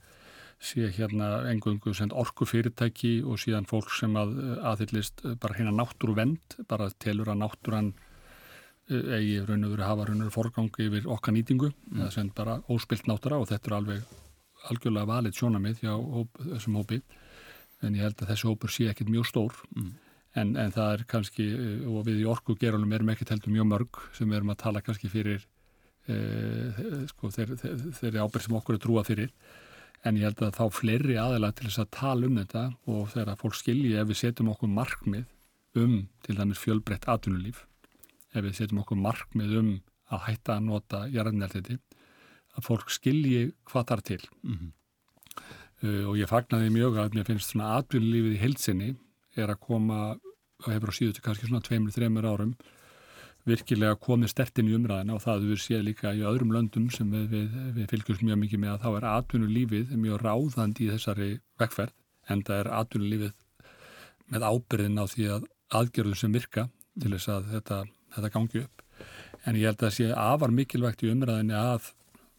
sé hérna engungu orku fyrirtæki og síðan fólk sem að aðhyllist bara hérna náttúru vend, bara telur að náttúran eh, eigi raun og veru hafa raun og veru forgangi yfir okkar nýtingu, mm. það sem bara óspilt náttúra og þetta er alveg algjörlega valið sjónamið hjá þessum hópi en ég held að þessi hópur sé ekkit mjög stór. Mm en, en það er kannski, eh, og við í orku gerunum erum ekki teltum mjög mörg sem við erum að tala kannski fyrir e, sko, þeirri þeir, þeir ábyrg sem okkur er trúa fyrir en ég held að þá fleiri aðeila til þess að tala um þetta og þegar fólk skilji ef við setjum okkur markmið um til dæmis fjölbreytt atvinnulíf ef við setjum okkur markmið um að hætta að nota jarðnæltiti að fólk skilji hvað þar til mm -hmm. Uh, og ég fagnaði mjög að mér finnst svona atvinnulífið í heilsinni er að koma og hefur á síðustu kannski svona tveimur, þreimur árum virkilega komið stertinn í umræðina og það við séð líka í öðrum löndum sem við, við, við fylgjum mjög mikið með að þá er atvinnulífið mjög ráðandi í þessari vekkferð en það er atvinnulífið með ábyrðin á því að aðgerðum sem virka til þess að þetta, þetta gangi upp. En ég held að það sé afar mikilvægt í umræðinni að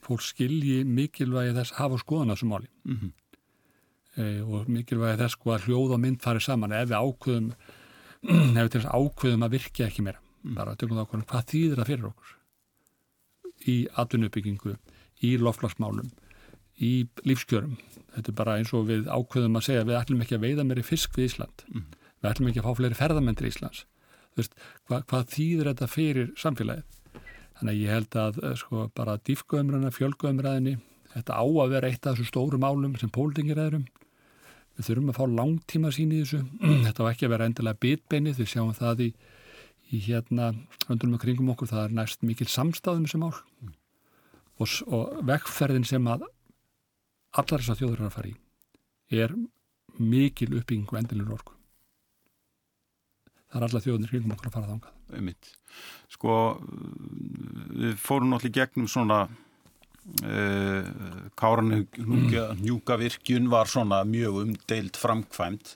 fólk skilji mikilvægi þess að hafa skoðan á þessu máli. Mm -hmm og mikilvægi þess sko að hljóð og mynd farið saman. Ef við ákveðum ef við til þess ákveðum að virkja ekki meira mm. bara tökum það ákveðum hvað þýðir það fyrir okkur? Í atvinnuppbyggingu í loflagsmálum í lífskjörum. Þetta er bara eins og við ákveðum að segja við ætlum ekki að veiða meiri fisk við Ísland. Mm. við ætlum ekki að fá fleiri ferðamendur í Íslands. Veist, hva, hvað þýðir þetta fyrir samfélagið? Þannig að ég held að eh, sko bara dýfgöðumræðina, fjölgöðumræðinni þetta á að vera eitt af þessu stóru málum sem pólitingir eðrum við þurfum að fá langtíma sín í þessu. Þetta var ekki að vera endilega bitbeinið við sjáum það í, í hérna höndunum og kringum okkur, það er næst mikil samstæðum sem ál mm. og, og vekkferðin sem að allar þessar þjóður er að fara í er mikil uppbygging og endilur orku. Það er allar þjóðunir kringum okkur að fara þángað Sko við fórum náttúrulega gegnum svona Uh, Káran Njúkavirkjun var svona mjög umdeilt framkvæmt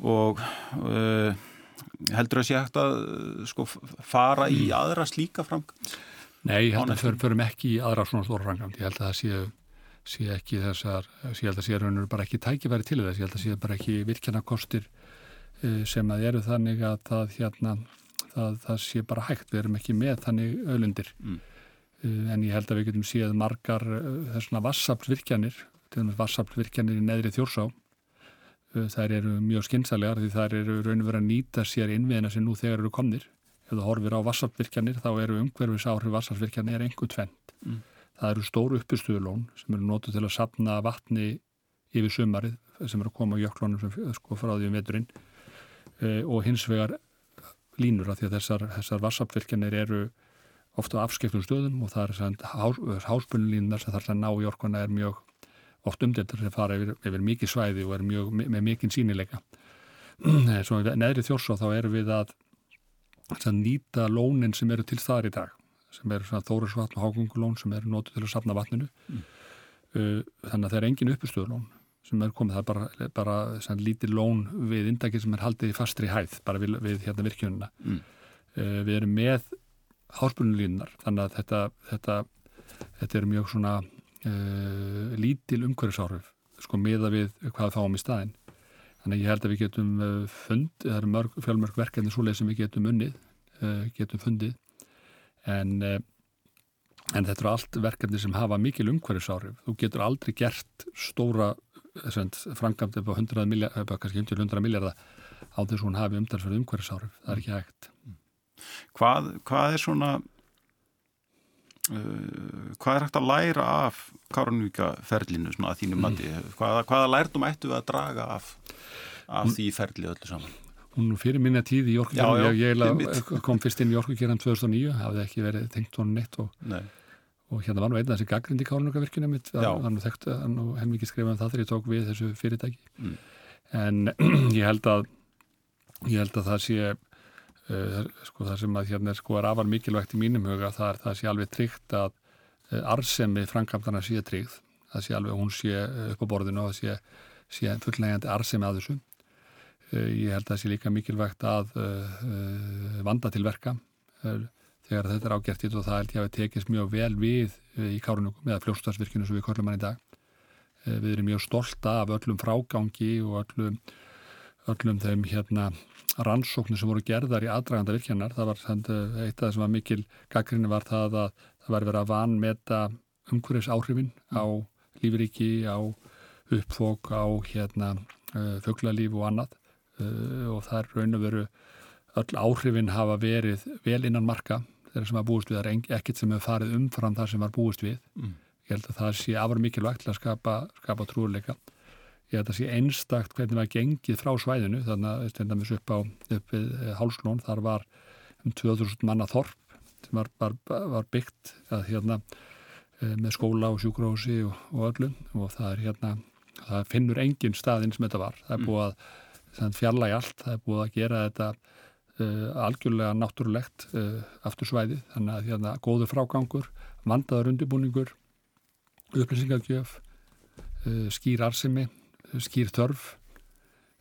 og uh, heldur það sé hægt að sko, fara í aðra slíka framkvæmt? Nei, ég held að við förum ekki í aðra svona stóra framkvæmt, ég held að það sé, sé ekki þessar, ég held að sé raunur bara ekki tækifæri til þess, ég held að sé bara ekki virkjana kostir uh, sem að eru þannig að það, hérna, það, það sé bara hægt, við erum ekki með þannig öllundir mm. Eh, en ég held að við getum síðan margar eh, þessuna vassaflvirkjanir til dæmis vassaflvirkjanir í neðri þjórsá. Eh, þær eru mjög skynsalegar því þær eru raun og verið að nýta sér innviðina sem nú þegar eru komnir. Ef þú horfir á vassaflvirkjanir þá eru umhverfis áhrif vassaflvirkjanir einhver tvent mm. það eru stóru uppistuðulón sem eru nótu til að sapna vatni yfir sumarið sem eru að koma á jöklónum sem sko frá því um veturinn. Og hins vegar línur að því að þessar, þessar vassaflvirkjanir eru ofta á afskiptum stöðum og það er háspunlínar sem þarf að ná í orkuna er mjög oft umdeltur sem fara yfir, yfir mikið svæði og er mjög, með mikið sínileika. Svo neðri þjórsá þá erum við að, að nýta lónin sem eru til þar í dag sem eru þórasvatn og hágungulón sem eru nótið til að sapna vatninu mm. Uh, þannig að það er engin uppstöðulón sem er komið, það er bara, bara lítið lón við indakið sem er haldið í fastri hæð bara við, við hérna virkjununa mm. Uh, við erum með háspunulínunar þannig að þetta, þetta, þetta er mjög svona uh, lítil umhverfisáhrif sko miða við hvað fáum í staðin þannig að ég held að við getum uh, fund, það eru mörg, fjálmörg verkefni svo leið sem við getum unnið uh, getum fundið. En, uh, en þetta eru allt verkefni sem hafa mikil umhverfisáhrif. Þú getur aldrei gert stóra frangamdi upp á 100 miljardar, kannski 100 miljardar á þess að hún hafi umdalsverð umhverfisáhrif. Það er ekki hægt. Mm. Hvað, hvað er svona uh, hvað er hægt að læra af Karunvíka ferlinu svona að þínu mati? Hvaða, hvaða lærdum ættu við að draga af, af því ferli öllu saman? Hún fyrir minna tíð í Jórkvíkjörnum, ég, ég kom fyrst inn í Jórkvíkjörnum 2009, hafði ekki verið tengt honum neitt og, og hérna var nú einnig þessi gaggrindi Karunvíkavirkina mitt, nú þekkt og henn mikið skrifað um það þegar ég tók við þessu fyrirtæki mm. en ég held að ég held að það sé sko það sem að hérna sko er afar mikilvægt í mínum huga það er það sé alveg tryggt að uh, arðsemi frangamtana sé tryggð það sé alveg hún sé upp á borðinu og það sé, sé fullnægjandi arðsemi að þessu Ég held að það sé líka mikilvægt að vanda til verka þegar þetta er ágæftið og það held ég að við tekist mjög vel við í Kárunugum eða fljóstarsvirkinu sem við körlum hann í dag. Við erum mjög stolta af öllum frágangi og öllum, öllum þeim hérna rannsóknir sem voru gerðar í aðdraganda virkjannar. Það var eitt af það sem var mikil gaggrinni var það að það var verið að vanmeta umhverfis áhrifin á lífriki, á uppfók, á hérna föglalíf og annað og það er raun og veru öll áhrifin hafa verið vel innan marka þeirra sem var búist við, það er ekkert sem hefur farið umfram það sem var búist við mm. ég held að það sé afar mikilvægt til að skapa, skapa trúleika ég held að það sé einstakt hvernig það gengið frá svæðinu. Þannig að stendamis upp á upp við Hálslón, þar var um 2000 manna þorp sem var, var, var byggt að, hérna, með skóla og sjúkrósi og, og öllu. Og það er hérna það finnur engin staðinn sem þetta var. Það er búið að fjalla í allt. Það er búið að gera þetta uh, algjörlega náttúrulegt uh, aftur svæði þannig að hérna góður frágangur vandaður undirbúningur upplýsingagjöf uh, skýr arsimi skýr törf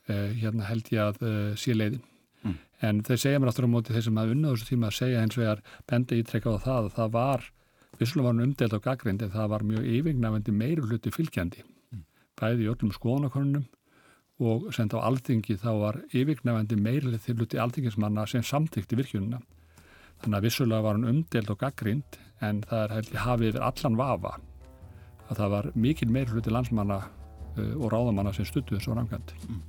hérna held ég að sé leiðin mm. en þeir segja mér aftur á móti þeir sem að unna þessu tíma að segja ég er bendi ítrekka á það að það var vissulega var hann umdelt á gaggrind en það var mjög yfingnafendi meiri hluti fylgjandi bæði í öllum skoðanakonunum og senda á alþingi þá var yfirgnefandi meirlið til hluti alþingismanna sem samtíkti virkjununa. Þannig að vissulega var hann umdelt og gaggrind en það er hefði hafið yfir allan vafa að það var mikil meir hluti landsmanna og ráðamanna sem stuttuði svo rangand. Mm.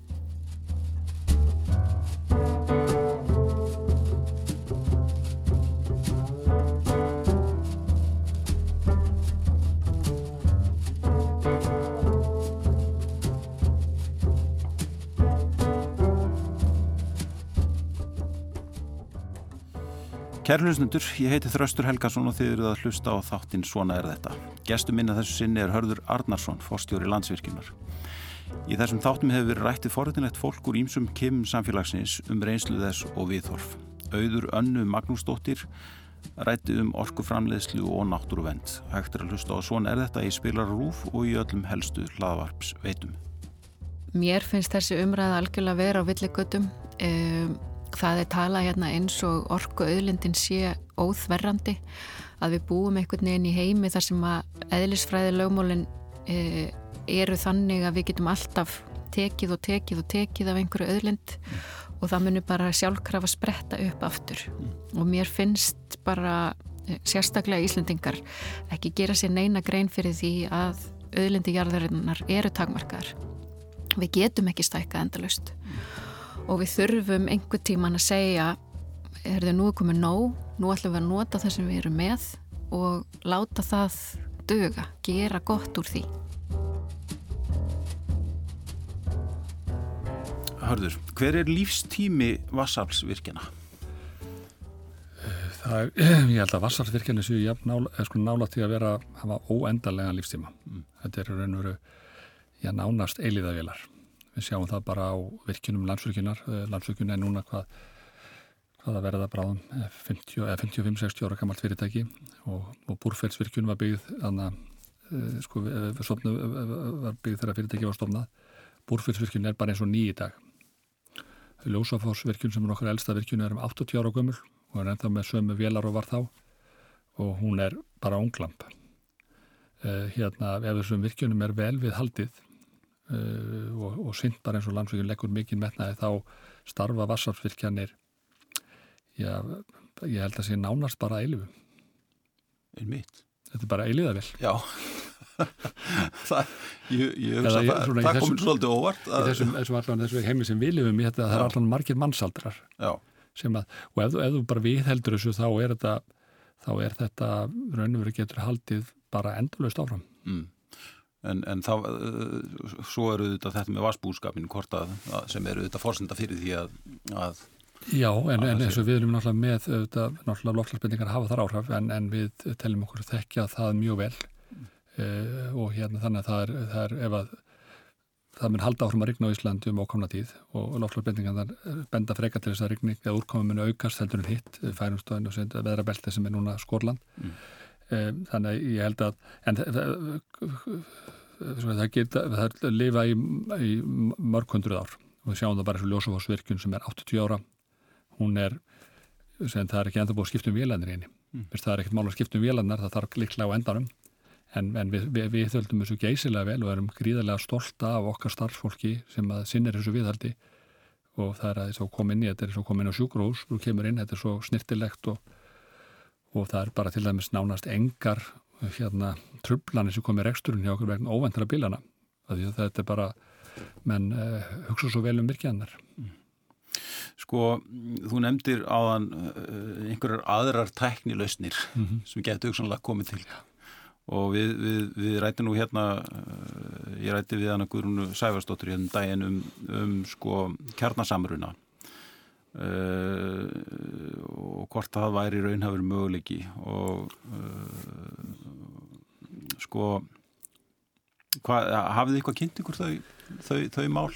Kærlusnundur, ég heiti Þraustur Helgarsson og þið eruð að hlusta á þáttinn Svona er þetta. Gestur minna þessu sinni er Hörður Arnarsson, fórstjóri landsvirkjunar. Í þessum þáttum hefur verið rættið forðinlegt fólk úr ímsum kemum samfélagsins um reynslu þess og viðhorf. Auður Önnu Magnúsdóttir rættið um orkuframleðslu og náttúruvend. Hægt er að hlusta á Svona er þetta í spilarrúf og í öllum helstu hlaðvarps veitum. Mér finnst þessi umræða algjörlega vera á villigötum. Um, það er talað hérna eins og orku auðlindin sé óþverrandi að við búum einhvern veginn í heimi þar sem að eðlisfræði lögmólin e, eru þannig að við getum alltaf tekið og tekið og tekið af einhverju auðlind mm. og það munir bara sjálfkrafa spretta upp aftur mm. og mér finnst bara e, sérstaklega Íslendingar ekki gera sér neina grein fyrir því að auðlindi jarðarinnar eru takmarkar við getum ekki stækka endalust mm og við þurfum einhver tíman að segja er þið nú komið nóg, nú ætlum við að nota það sem við erum með og láta það döga, gera gott úr því. Hörður, hver er lífstími Vassarlsvirkjana? Það er, ég held að Vassarlsvirkjana séu jafn nála, sko nála til að vera að hafa óendarlega lífstíma. Mm. Þetta er raun og veru, já, nánast eiliðavélar við sjáum það bara á virkinum landsvirkjunar. Eh, landsvirkjun er núna hvað hvað að verða bráðum 55-60 ára gammalt fyrirtæki og, og Búrfellsvirkjun var byggð þannig að eh, sko, stofnu, var byggð þegar fyrirtæki var stofnað. Búrfellsvirkjun er bara eins og nýi dag. Ljósafórsvirkjun sem er okkar elsta virkjun er um 80 ára gömul og er ennþá með sömu velar og var þá og hún er bara unglamp. Eh, hérna ef þessum virkjunum er vel við haldið og, og syndar eins og landsvíkjum leggur mikið metnaði þá starfa vassarfylgjanir já, ég held að sé nánast bara eilifu Þetta er bara eiliðavel Já. Það, það, það komur svolítið óvart. Í þessum, þessum, þessum heimi sem við lifum í þetta, það er allan margir mannsaldrar að, og ef, ef þú bara viðheldur þessu þá er þetta þá er þetta raun og verið getur haldið bara endurlaust áfram. Mm en, en þá, uh, svo eru þetta þetta með vassbúskapin sem eru þetta fórsenda fyrir því að, að Já, en, en eins og við erum náttúrulega með náttúrulega lokklarspendingar hafa þar áhrif en, en við telum okkur þekkja það mjög vel mm. uh, og hérna þannig að það er, það er ef að það mun halda áfram að rigna á Íslandi um ákomna tíð og lokklarspendingar benda freka til þess að rigning eða úrkomum mun aukast heldur en hitt færumstöðin og veðrabelti sem er núna Skorland mm. Þannig að ég held að en það geta, það lifa í, í mörg hundruð ár. Og við sjáum það bara eins og Ljósafásvirkjun sem er 80 ára. Hún er, sem það er ekki enda búið að skipta um vélarnir eini mm. það er ekkert mál að skipta um vélarnar, það þarf líklega á endanum. En, en við, við, við þöldum þessu geysilega vel og erum gríðarlega stolta af okkar starfsfólki sem að sinnir þessu viðhaldi. Og það er að þess að koma inn í þetta er svo koma inn á sjúkrós og kemur inn, þetta er svo snirtilegt og, og það er bara til dæmis nánast engar hérna trublanir sem komir eksturinn hjá okkur vegna óvendra bílana þetta er bara menn uh, hugsa svo vel um virkjaðanar mm. Sko, þú nefndir áðan uh, einhverjar aðrar tæknilausnir mm -hmm. sem getur hugsanlega komið til og við, við, við rætti nú hérna uh, ég rætti við hana Guðrúnu Sæfarsdóttur hérna daginn um, um sko kjarnasamruna Uh, og hvort það væri raunhafur möguleiki og uh, sko hva, hafið eitthvað kynnt ykkur þau, þau, þau mál?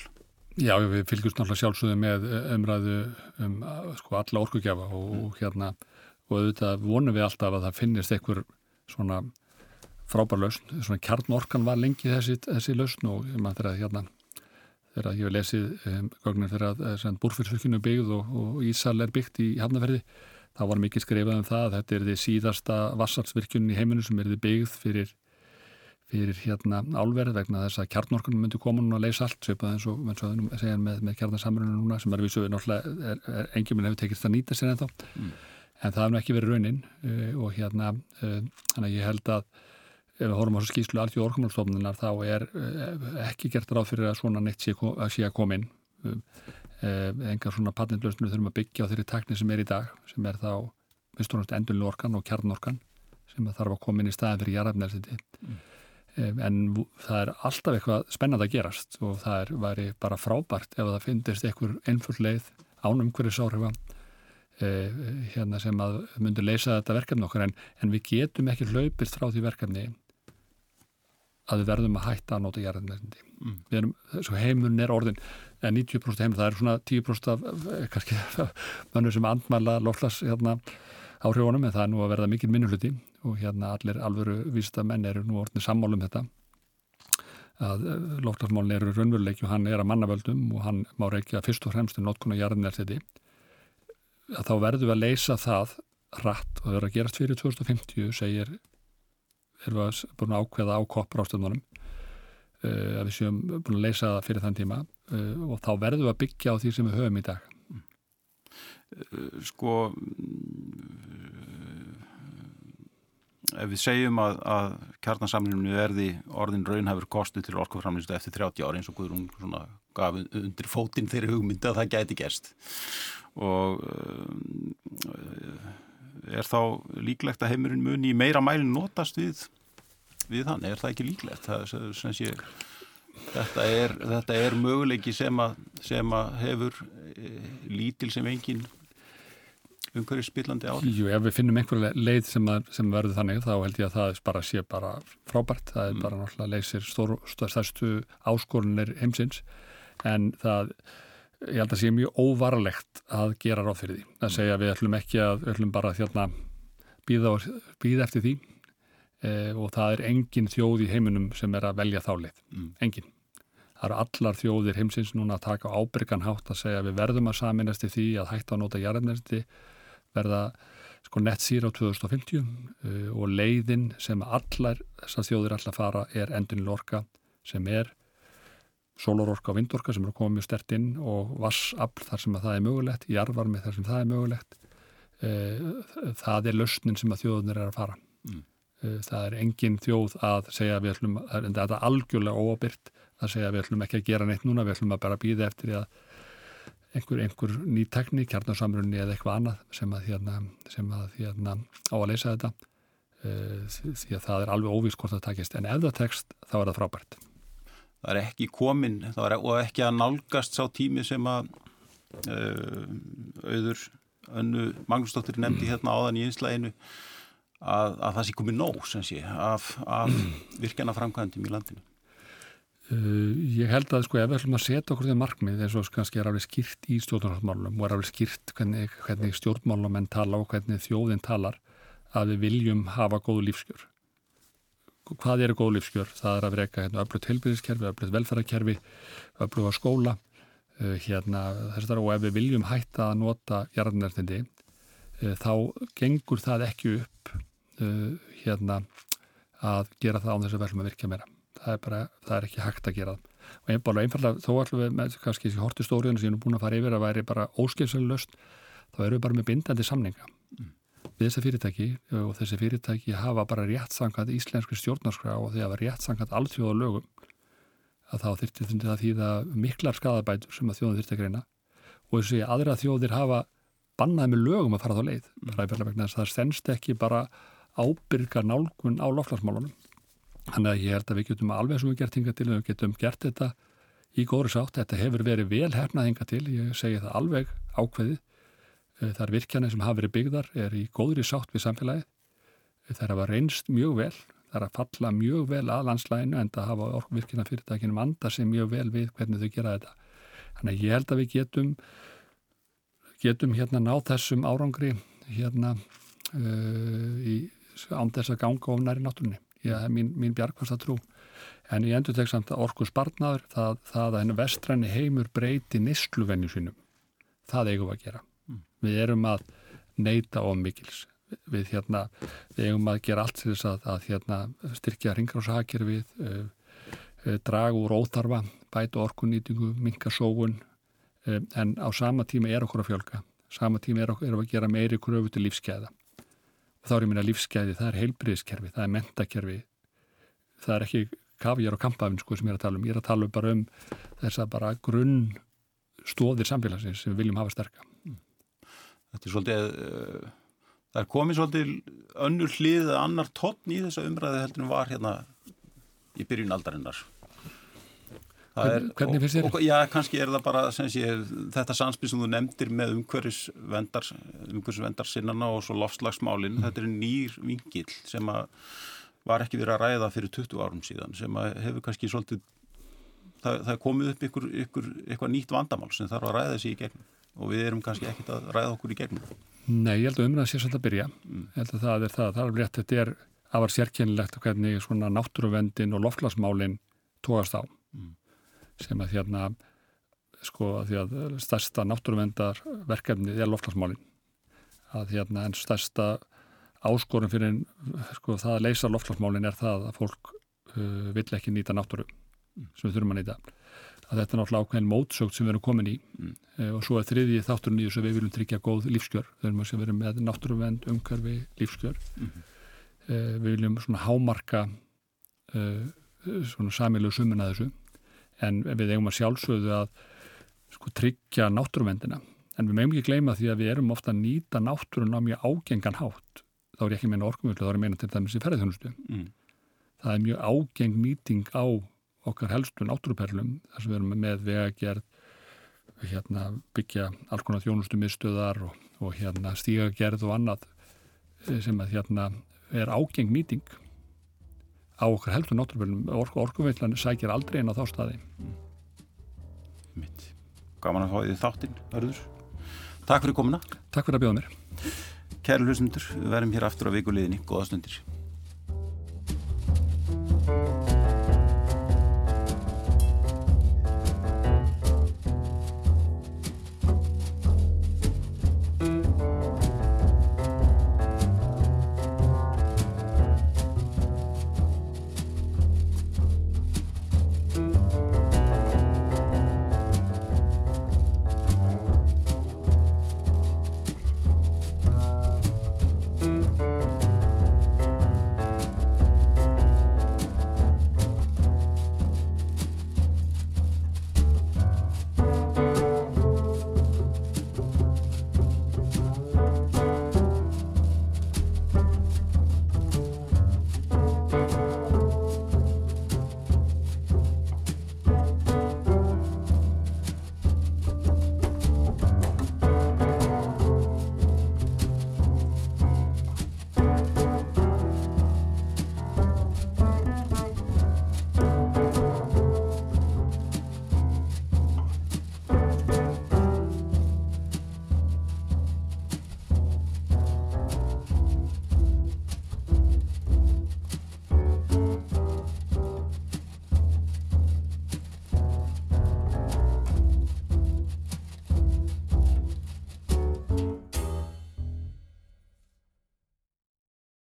Já, við fylgjumst náttúrulega sjálfsögðu með umræðu um sko, alla orkugjafa og, mm. hérna, og auðvitað vonum við alltaf að það finnist einhver svona frábær lausn, svona kjarnorkan var lengi þessi, þessi lausn og maður þegar hérna þegar ég hef lesið um, gögnir þegar uh, búrfyrsvirkjunu byggð og, og Ísal er byggt í hafnaferði þá var mikið skrifað um það að þetta er því síðasta vassalsvirkjunni í heiminu sem er því byggð fyrir fyrir hérna álverð vegna þess að kjarnorkunum myndi koma núna að leysa allt svipað eins og segja með, með kjarnarsamrunum núna sem er svo náttúrulega engjum en hefur tekist að nýta sér ennþá mm. en það hefur ekki verið raunin uh, og hérna uh, ég held að ef við horfum á þessu skýslu í orkumálstofnunar þá er uh, ekki gert ráð fyrir að svona neitt sé að sé að koma inn. Engar svona patentlausnir þurfum að byggja á þeirri takni sem er í dag sem er þá endurlu orkan og kjarnorkan sem þarf að koma inn í staðin fyrir jarðafnælsiti mm. En það er alltaf eitthvað spennand að gerast og það er, væri bara frábært ef það finnist einhver einfull leið ánum hverju sáhrifa eh, hérna sem að myndur leysa þetta verkefni okkar. En, en við getum ekki hlaupist frá því verkefni að við verðum að hætta að nota jarðinlendi mm. við erum, svo heimurinn er orðin en 90% heimur, það er svona 10% af kannski mannur sem andmæla loflas hérna áhrifunum en það er nú að verða mikil minnuluti og hérna allir alvöru vísta menn eru nú orðinir sammálum þetta að eh, loftasmálin eru raunveruleiki og hann er að mannavöldum og hann má reykja fyrst og fremst um notkuna jarðinelsiti að þá verðum við að leysa það rætt og það verður að gerast fyrir 2050 segir erum við búin að ákveða á koppur ástöndunum eh, að við séum búin að leysa það fyrir þann tíma uh, og þá verðum við að byggja á því sem við höfum í dag. Sko ef við segjum að, að kjarnasamlunum verði orðin raunhafur kostu til orkuframlýstu eftir 30 ári eins og Guðrún gaf undir fótinn þeirri hugmynda að það gæti gerst. Og uh, er þá líklegt að heimurinn muni meira mælinn notast við, við hann, er það ekki líklegt það sem sé þetta er, þetta er möguleiki sem að, sem að hefur eh, lítil sem engin umhverju spillandi ári? Jú, ef við finnum einhverja leið sem, að, sem verður þannig þá held ég að það bara sé bara frábært það er mm. bara náttúrulega leysir stærstu áskorunir heimsins en það ég held að sé mjög óvarlegt að gera ráð fyrir því. Að segja að við ætlum ekki að við ætlum bara þérna býða, býða eftir því e, og það er engin þjóð í heiminum sem er að velja þálið, mm. engin. Það eru allar þjóðir heimsins núna að taka ábyrgan hátt að segja að við verðum að saminast í því að hætta að nota jarðnesti verða sko net zero 2050 uh, og leiðin sem allar þessar þjóðir allar fara er endunil orka sem er sólororka og vindorka sem eru komið mjög stert inn og vassafl þar sem það er mögulegt, jarvarmi þar sem það er mögulegt. Það er lausnin sem að þjóðunir er að fara. Mm. uh, það er engin þjóð að segja við ætlum, það er algjörlega óabyrt að segja við ætlum ekki að gera neitt núna, við ætlum að bara býða eftir að einhver, einhver ný tekník, kjarnarsamrunni eða eitthvað annað sem að, hérna, sem að hérna, á að leysa þetta. Uh, því að það er alveg óvís hvort það takist. En ef það tekst þá er það frábært Það er ekki komin er, og ekki að nálgast sá tími sem að uh, auður önnu Magnúsdóttir nefndi mm. hérna áðan í einslæginu að, að það sé komið nóg sé, af, af virkjana framkvæmdum í landinu Uh, ég held að sko ef við ætlum að setja okkur því markmið eins og kannski er alveg skýrt í stjórnmálum og er alveg skýrt hvernig, hvernig stjórnmálum enn tala og hvernig þjóðin talar að við viljum hafa góðu lífskjör. Hvað eru góðu lífskjör? Það er að vereka hérna, öflut heilbyrðiskerfi, öflut velferðarkerfi, öflut á skóla, uh, hérna þess að og ef við viljum hætta að nota jarðnærtindi uh, þá gengur það ekki upp uh, hérna að gera það án þess að verðum að virka meira það er bara, það er ekki hægt að gera og bara einfallega, þó ætlum við með kannski þessi horti stóriðinu sem ég er búin að fara yfir að væri bara óskilsælust, þá erum við bara með bindandi samninga mm. Við þessi fyrirtæki og þessi fyrirtæki hafa bara réttsangat íslenski stjórnarskrá og því að hafa réttsangat allþjóða lögum að þá þyrti þundið að þýða miklar skadabætur sem að þjóðum þyrti að greina og þessi aðra þjóðir hafa bannaði með lögum að fara þá leið mm. það stennst ekki bara ábyrgar nálgun á loflarsmálunum Þannig að ég held að við getum alveg við gert hinga til og við getum gert þetta í góðri sátt. Þetta hefur verið vel hefnað hinga til, ég segi það alveg ákveðið. Eh, það er virkjanir sem hafa verið byggðar, er í góðri sátt við samfélagið. Eh, er að reynst mjög vel, er að falla mjög vel að landslæginu en það hafa virkjana fyrirtækinu manda sig mjög vel við hvernig þau gera þetta. Þannig að ég held að við getum, getum hérna náð þessum árangri hérna uh, í, án þess að ganga ofnar í náttúrunni já, mín, mín bjargfasta trú en ég endur tek samt að orku spartnaður það, það að henni vestræni heimur breyti nýstluvenju sínum það eigum að gera. Við erum að neyta of mikils. Við, hérna, við eigum að gera allt til þess að, að hérna, styrkja ringráshakir við uh, uh, draga úr óþarfa bæta orkunýtingu, minka sóun. Uh, en á sama tíma er okkur að fjölga. Sama tíma er okkur að gera meiri kröfu til lífskeiða þá er ég minna lífsgæði, það er heilbriðiskerfi, það er mentakerfi, það er ekki kafjar og kampafinn sko sem ég er að tala um, ég er að tala um bara um þess að bara grunn stóðir samfélagsins sem við viljum hafa sterka. Þetta er svolítið, uh, það er komið svolítið önnur hlið eða annar tónn í þessa umræði heldur en var hérna í byrjun aldarinnar. Hvern, hvernig finnst þér? Já, kannski er það bara sé, þetta sanspil sem þú nefndir með umhverfisvendar umhverfisvendar sinnana og svo lofslagsmálin mm. þetta er nýr vingil sem var ekki verið að ræða fyrir 20 árum síðan sem hefur kannski svolítið það, það er komið upp ykkur, ykkur eitthvað nýtt vandamál sem þarf að ræða þessi í gegnum og við erum kannski ekkit að ræða okkur í gegnum. Nei, ég held að umræða sé svolítið að byrja. Mm. ég held að það er það, það er rétt. Þetta er afar sérkennilegt hvernig svona náttúruvendin og lofslagsmálin tóast á. Mm. Sem að hérna sko að því að stærsta náttúruvendar verkefnið er loftlagsmálin að hérna en stærsta áskorum fyrir sko það að leysa loftlagsmálin er það að fólk uh, vill ekki nýta náttúru sem við þurfum að nýta að þetta er náttúrulega ákveðin mótsögt sem við erum komin í. Mm. uh, og svo er þriðji þátturinn í þess að við viljum tryggja góð lífskjör. Þau erum að vera með náttúruvend, umkörfi, lífskjör. Mm. uh, við viljum svona hámarka uh, svona samilu sumin að þessu. En við eigum að sjálfsögðu að sko, tryggja náttúruvendina en við meðum ekki gleyma því að við erum ofta að nýta náttúrun á mjög ágengan hátt. Þá er ég ekki meina orkumvöldu, þá er ég meina til dæmis í ferðarþjónustu mm. það er mjög ágeng nýting á okkar helstu náttúruperlum þar sem við erum með vegagerð hérna, byggja alls konar þjónustu miðstöðar og, og hérna, stígagerð og annað eh, sem að hérna, er ágeng nýting á okkar heldur náttúrulega orku, orkuveitlan sækir aldrei inn á þá staði. Mitt Gaman að fá því þáttinn, verður Takk fyrir komuna. Takk fyrir að bjóða mér. Kæru hlustundur, við verðum hér aftur á vikuleginni Góða stundir